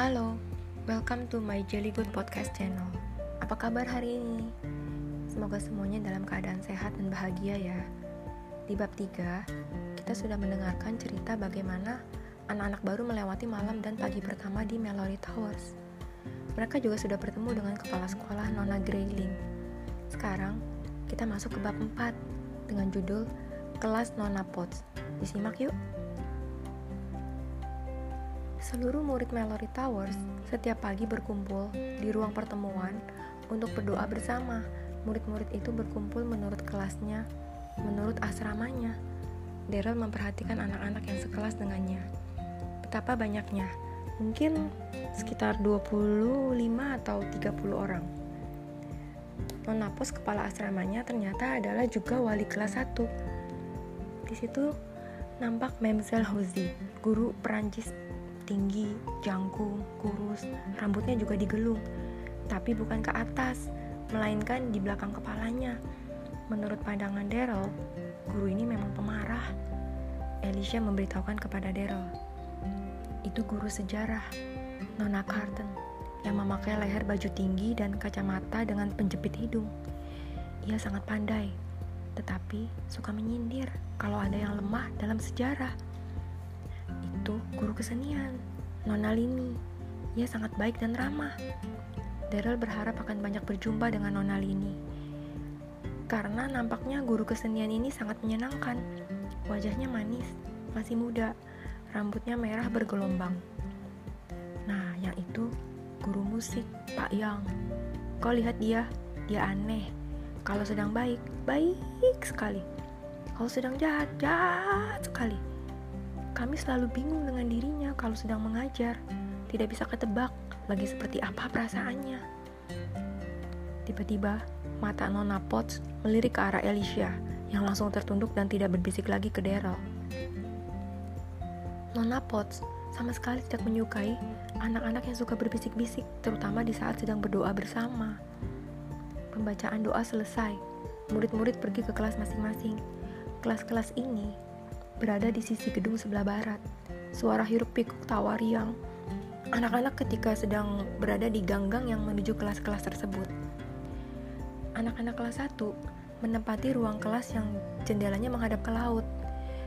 Halo, welcome to my Jelly Good Podcast channel. Apa kabar hari ini? Semoga semuanya dalam keadaan sehat dan bahagia ya. Di bab 3, kita sudah mendengarkan cerita bagaimana anak-anak baru melewati malam dan pagi pertama di Mallory Towers. Mereka juga sudah bertemu dengan kepala sekolah Nona Grayling. Sekarang, kita masuk ke bab 4 dengan judul Kelas Nona Potts. Disimak yuk! Seluruh murid Mallory Towers setiap pagi berkumpul di ruang pertemuan untuk berdoa bersama. Murid-murid itu berkumpul menurut kelasnya, menurut asramanya. Daryl memperhatikan anak-anak yang sekelas dengannya. Betapa banyaknya, mungkin sekitar 25 atau 30 orang. Nona Pos kepala asramanya ternyata adalah juga wali kelas 1. Di situ nampak Memzel Hozi, guru Perancis tinggi, jangkung, kurus, rambutnya juga digelung, tapi bukan ke atas, melainkan di belakang kepalanya. Menurut pandangan Daryl, guru ini memang pemarah. Alicia memberitahukan kepada Daryl, itu guru sejarah, Nona Carton, yang memakai leher baju tinggi dan kacamata dengan penjepit hidung. Ia sangat pandai, tetapi suka menyindir kalau ada yang lemah dalam sejarah itu guru kesenian, Nona Lini. Ia sangat baik dan ramah. Daryl berharap akan banyak berjumpa dengan Nona Lini. Karena nampaknya guru kesenian ini sangat menyenangkan. Wajahnya manis, masih muda, rambutnya merah bergelombang. Nah, yang itu guru musik, Pak Yang. Kau lihat dia, dia aneh. Kalau sedang baik, baik sekali. Kalau sedang jahat, jahat sekali. Kami selalu bingung dengan dirinya kalau sedang mengajar. Tidak bisa ketebak lagi seperti apa perasaannya. Tiba-tiba, mata Nona Potts melirik ke arah Alicia yang langsung tertunduk dan tidak berbisik lagi ke Daryl. Nona Potts sama sekali tidak menyukai anak-anak yang suka berbisik-bisik, terutama di saat sedang berdoa bersama. Pembacaan doa selesai, murid-murid pergi ke kelas masing-masing. Kelas-kelas ini berada di sisi gedung sebelah barat. Suara hiruk pikuk tawa riang. Anak-anak ketika sedang berada di ganggang yang menuju kelas-kelas tersebut. Anak-anak kelas 1 menempati ruang kelas yang jendelanya menghadap ke laut.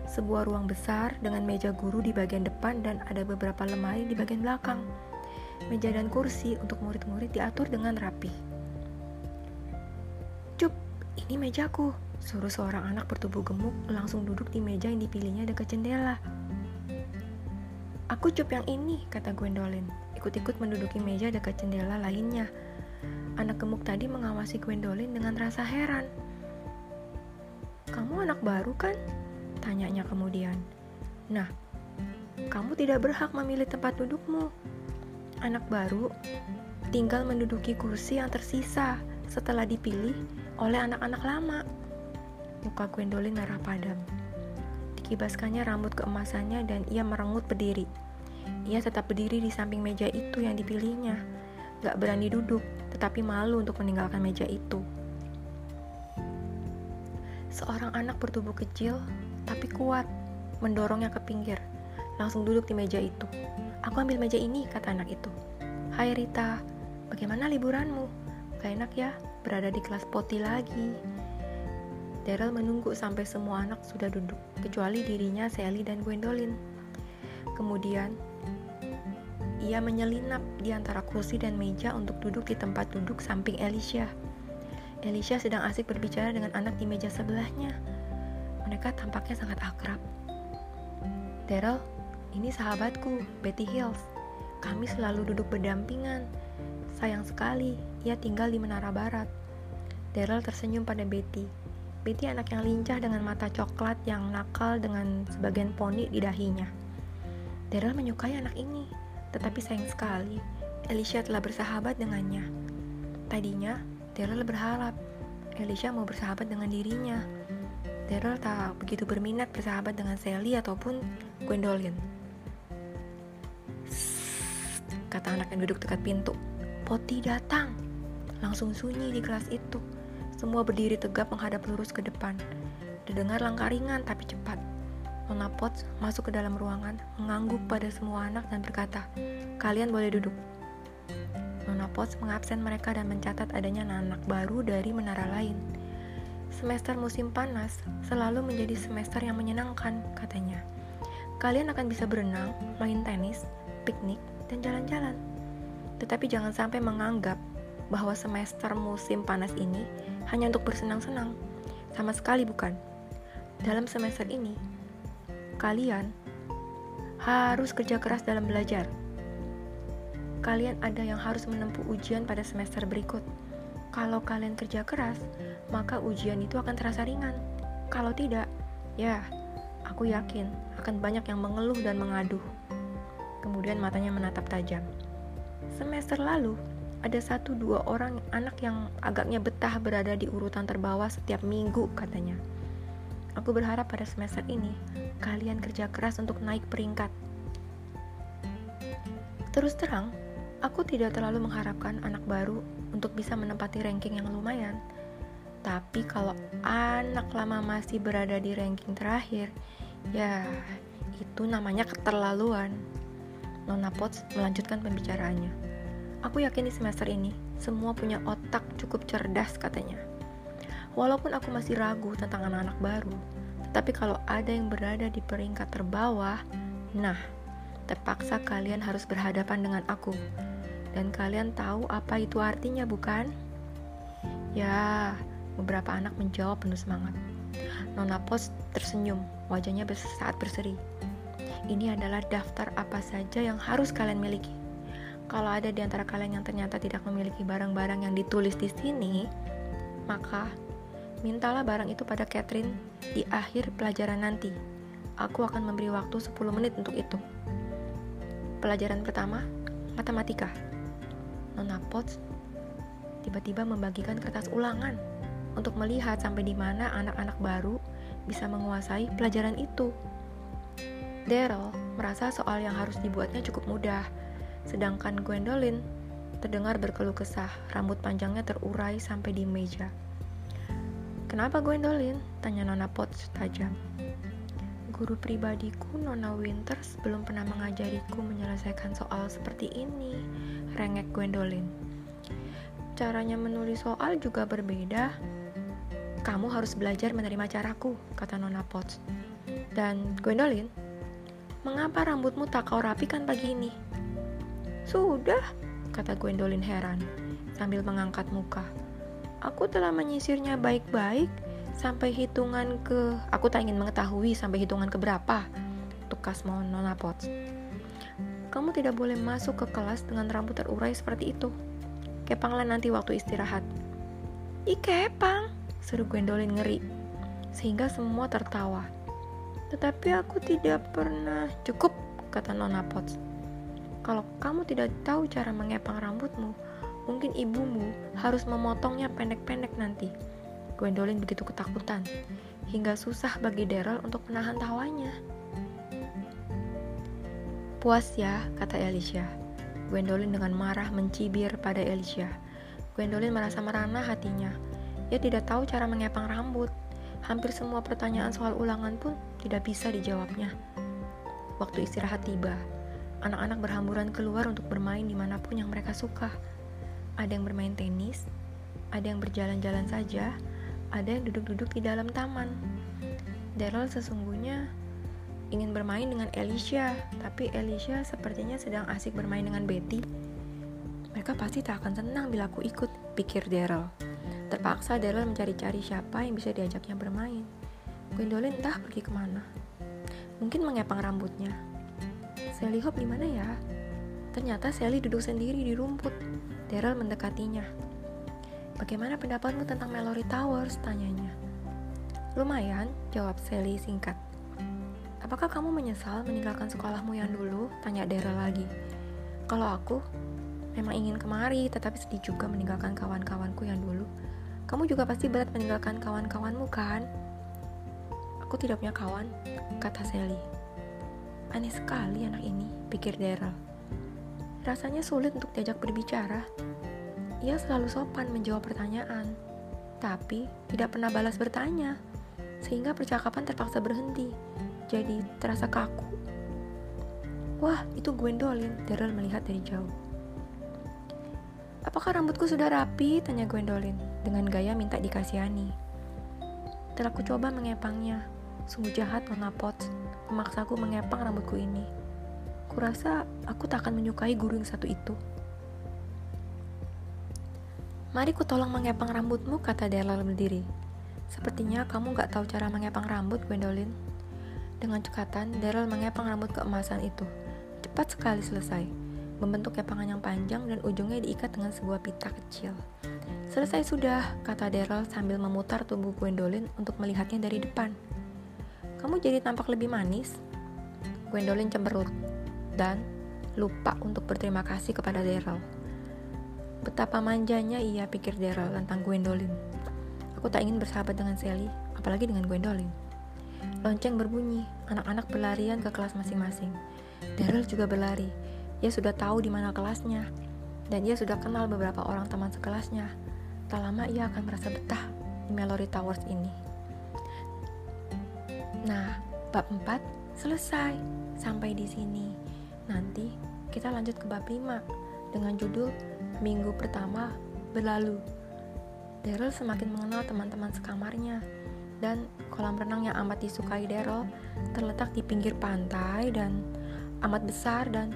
Sebuah ruang besar dengan meja guru di bagian depan dan ada beberapa lemari di bagian belakang. Meja dan kursi untuk murid-murid diatur dengan rapi. Cup, ini mejaku, Suruh seorang anak bertubuh gemuk langsung duduk di meja yang dipilihnya dekat jendela. Aku cup yang ini, kata Gwendolyn. Ikut-ikut menduduki meja dekat jendela lainnya. Anak gemuk tadi mengawasi Gwendolyn dengan rasa heran. Kamu anak baru kan? Tanyanya kemudian. Nah, kamu tidak berhak memilih tempat dudukmu. Anak baru tinggal menduduki kursi yang tersisa setelah dipilih oleh anak-anak lama. Muka Gwendolyn merah padam. Dikibaskannya rambut keemasannya dan ia merengut berdiri. Ia tetap berdiri di samping meja itu yang dipilihnya. Gak berani duduk, tetapi malu untuk meninggalkan meja itu. Seorang anak bertubuh kecil, tapi kuat, mendorongnya ke pinggir. Langsung duduk di meja itu. Aku ambil meja ini, kata anak itu. Hai Rita, bagaimana liburanmu? Gak enak ya, berada di kelas poti lagi. Daryl menunggu sampai semua anak sudah duduk, kecuali dirinya, Sally, dan Gwendolyn. Kemudian, ia menyelinap di antara kursi dan meja untuk duduk di tempat duduk samping Alicia. Alicia sedang asik berbicara dengan anak di meja sebelahnya. Mereka tampaknya sangat akrab. Daryl, ini sahabatku, Betty Hills. Kami selalu duduk berdampingan. Sayang sekali, ia tinggal di Menara Barat. Daryl tersenyum pada Betty. Betty anak yang lincah dengan mata coklat yang nakal dengan sebagian poni di dahinya. Daryl menyukai anak ini, tetapi sayang sekali, Alicia telah bersahabat dengannya. Tadinya, Daryl berharap Alicia mau bersahabat dengan dirinya. Daryl tak begitu berminat bersahabat dengan Sally ataupun Gwendolyn. kata anak yang duduk dekat pintu. Poti datang. Langsung sunyi di kelas itu. Semua berdiri tegap menghadap lurus ke depan. Terdengar langkah ringan tapi cepat. Nona Potts masuk ke dalam ruangan, mengangguk pada semua anak dan berkata, Kalian boleh duduk. Nona Potts mengabsen mereka dan mencatat adanya anak baru dari menara lain. Semester musim panas selalu menjadi semester yang menyenangkan, katanya. Kalian akan bisa berenang, main tenis, piknik, dan jalan-jalan. Tetapi jangan sampai menganggap bahwa semester musim panas ini hanya untuk bersenang-senang. Sama sekali bukan. Dalam semester ini, kalian harus kerja keras dalam belajar. Kalian ada yang harus menempuh ujian pada semester berikut. Kalau kalian kerja keras, maka ujian itu akan terasa ringan. Kalau tidak, ya, aku yakin akan banyak yang mengeluh dan mengaduh. Kemudian matanya menatap tajam. Semester lalu, ada satu dua orang anak yang agaknya betah berada di urutan terbawah setiap minggu katanya. Aku berharap pada semester ini kalian kerja keras untuk naik peringkat. Terus terang, aku tidak terlalu mengharapkan anak baru untuk bisa menempati ranking yang lumayan. Tapi kalau anak lama masih berada di ranking terakhir, ya itu namanya keterlaluan. Nona Potts melanjutkan pembicaraannya. Aku yakin di semester ini, semua punya otak cukup cerdas katanya. Walaupun aku masih ragu tentang anak-anak baru, tapi kalau ada yang berada di peringkat terbawah, nah, terpaksa kalian harus berhadapan dengan aku. Dan kalian tahu apa itu artinya, bukan? Ya, beberapa anak menjawab penuh semangat. Nona Pos tersenyum, wajahnya saat berseri. Ini adalah daftar apa saja yang harus kalian miliki. Kalau ada di antara kalian yang ternyata tidak memiliki barang-barang yang ditulis di sini, maka mintalah barang itu pada Catherine di akhir pelajaran nanti. Aku akan memberi waktu 10 menit untuk itu. Pelajaran pertama, matematika. Nona Potts tiba-tiba membagikan kertas ulangan untuk melihat sampai di mana anak-anak baru bisa menguasai pelajaran itu. Daryl merasa soal yang harus dibuatnya cukup mudah, sedangkan Gwendolyn terdengar berkeluh kesah, rambut panjangnya terurai sampai di meja. Kenapa Gwendolyn? Tanya Nona Potts tajam. Guru pribadiku, Nona Winters, belum pernah mengajariku menyelesaikan soal seperti ini, rengek Gwendolyn. Caranya menulis soal juga berbeda. Kamu harus belajar menerima caraku, kata Nona Potts. Dan Gwendolyn, mengapa rambutmu tak kau rapikan pagi ini? Sudah, kata Gwendolyn heran, sambil mengangkat muka. Aku telah menyisirnya baik-baik sampai hitungan ke... Aku tak ingin mengetahui sampai hitungan ke berapa. Tukas Nona Potts. Kamu tidak boleh masuk ke kelas dengan rambut terurai seperti itu. Kepanglah nanti waktu istirahat. Ih kepang, seru Gwendolyn ngeri. Sehingga semua tertawa. Tetapi aku tidak pernah... Cukup, kata Nona Potts. Kalau kamu tidak tahu cara mengepang rambutmu, Mungkin ibumu harus memotongnya pendek-pendek nanti. Gwendolyn begitu ketakutan, hingga susah bagi Daryl untuk menahan tawanya. Puas ya, kata Alicia. Gwendolyn dengan marah mencibir pada Alicia. Gwendolyn merasa merana hatinya. Ia tidak tahu cara mengepang rambut. Hampir semua pertanyaan soal ulangan pun tidak bisa dijawabnya. Waktu istirahat tiba, anak-anak berhamburan keluar untuk bermain di mana pun yang mereka suka. Ada yang bermain tenis, ada yang berjalan-jalan saja, ada yang duduk-duduk di dalam taman. Daryl sesungguhnya ingin bermain dengan Alicia, tapi Alicia sepertinya sedang asik bermain dengan Betty. Mereka pasti tak akan senang bila aku ikut, pikir Daryl. Terpaksa Daryl mencari-cari siapa yang bisa diajaknya bermain. Gwendolyn entah pergi ke mana. Mungkin mengepang rambutnya. Sally Hope di mana ya? Ternyata Sally duduk sendiri di rumput. Daryl mendekatinya. Bagaimana pendapatmu tentang Mallory Towers? Tanyanya. Lumayan, jawab Sally singkat. Apakah kamu menyesal meninggalkan sekolahmu yang dulu? Tanya Daryl lagi. Kalau aku, memang ingin kemari, tetapi sedih juga meninggalkan kawan-kawanku yang dulu. Kamu juga pasti berat meninggalkan kawan-kawanmu, kan? Aku tidak punya kawan, kata Sally. Aneh sekali anak ini, pikir Daryl. Rasanya sulit untuk diajak berbicara. Ia selalu sopan menjawab pertanyaan, tapi tidak pernah balas bertanya, sehingga percakapan terpaksa berhenti. jadi terasa kaku. Wah, itu Gwendolyn, Daryl melihat dari jauh. Apakah rambutku sudah rapi? Tanya Gwendolyn dengan gaya minta dikasihani. Telah ku coba mengepangnya. Sungguh jahat Nona memaksaku mengepang rambutku ini. Kurasa aku tak akan menyukai guru yang satu itu. Mari ku tolong mengepang rambutmu, kata Daryl berdiri. Sepertinya kamu gak tahu cara mengepang rambut, Gwendolyn. Dengan cekatan, Daryl mengepang rambut keemasan itu. Cepat sekali selesai. Membentuk kepangan yang panjang dan ujungnya diikat dengan sebuah pita kecil. Selesai sudah, kata Daryl sambil memutar tubuh Gwendolyn untuk melihatnya dari depan. Kamu jadi tampak lebih manis. Gwendolyn cemberut dan lupa untuk berterima kasih kepada Daryl. Betapa manjanya ia pikir Daryl tentang Gwendolyn. Aku tak ingin bersahabat dengan Sally, apalagi dengan Gwendolyn. Lonceng berbunyi, anak-anak berlarian ke kelas masing-masing. Daryl juga berlari. Ia sudah tahu di mana kelasnya, dan ia sudah kenal beberapa orang teman sekelasnya. Tak lama ia akan merasa betah di Mallory Towers ini. Nah, bab 4 selesai. Sampai di sini. Nanti kita lanjut ke bab 5 dengan judul Minggu pertama berlalu. Daryl semakin mengenal teman-teman sekamarnya, dan kolam renang yang amat disukai Daryl terletak di pinggir pantai dan amat besar dan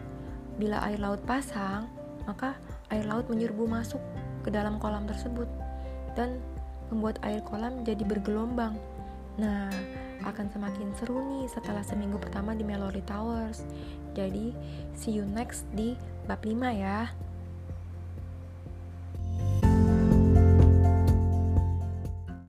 bila air laut pasang, maka air laut menyerbu masuk ke dalam kolam tersebut dan membuat air kolam jadi bergelombang. Nah, akan semakin seru nih setelah seminggu pertama di Mallory Towers. Jadi, see you next di bab 5 ya.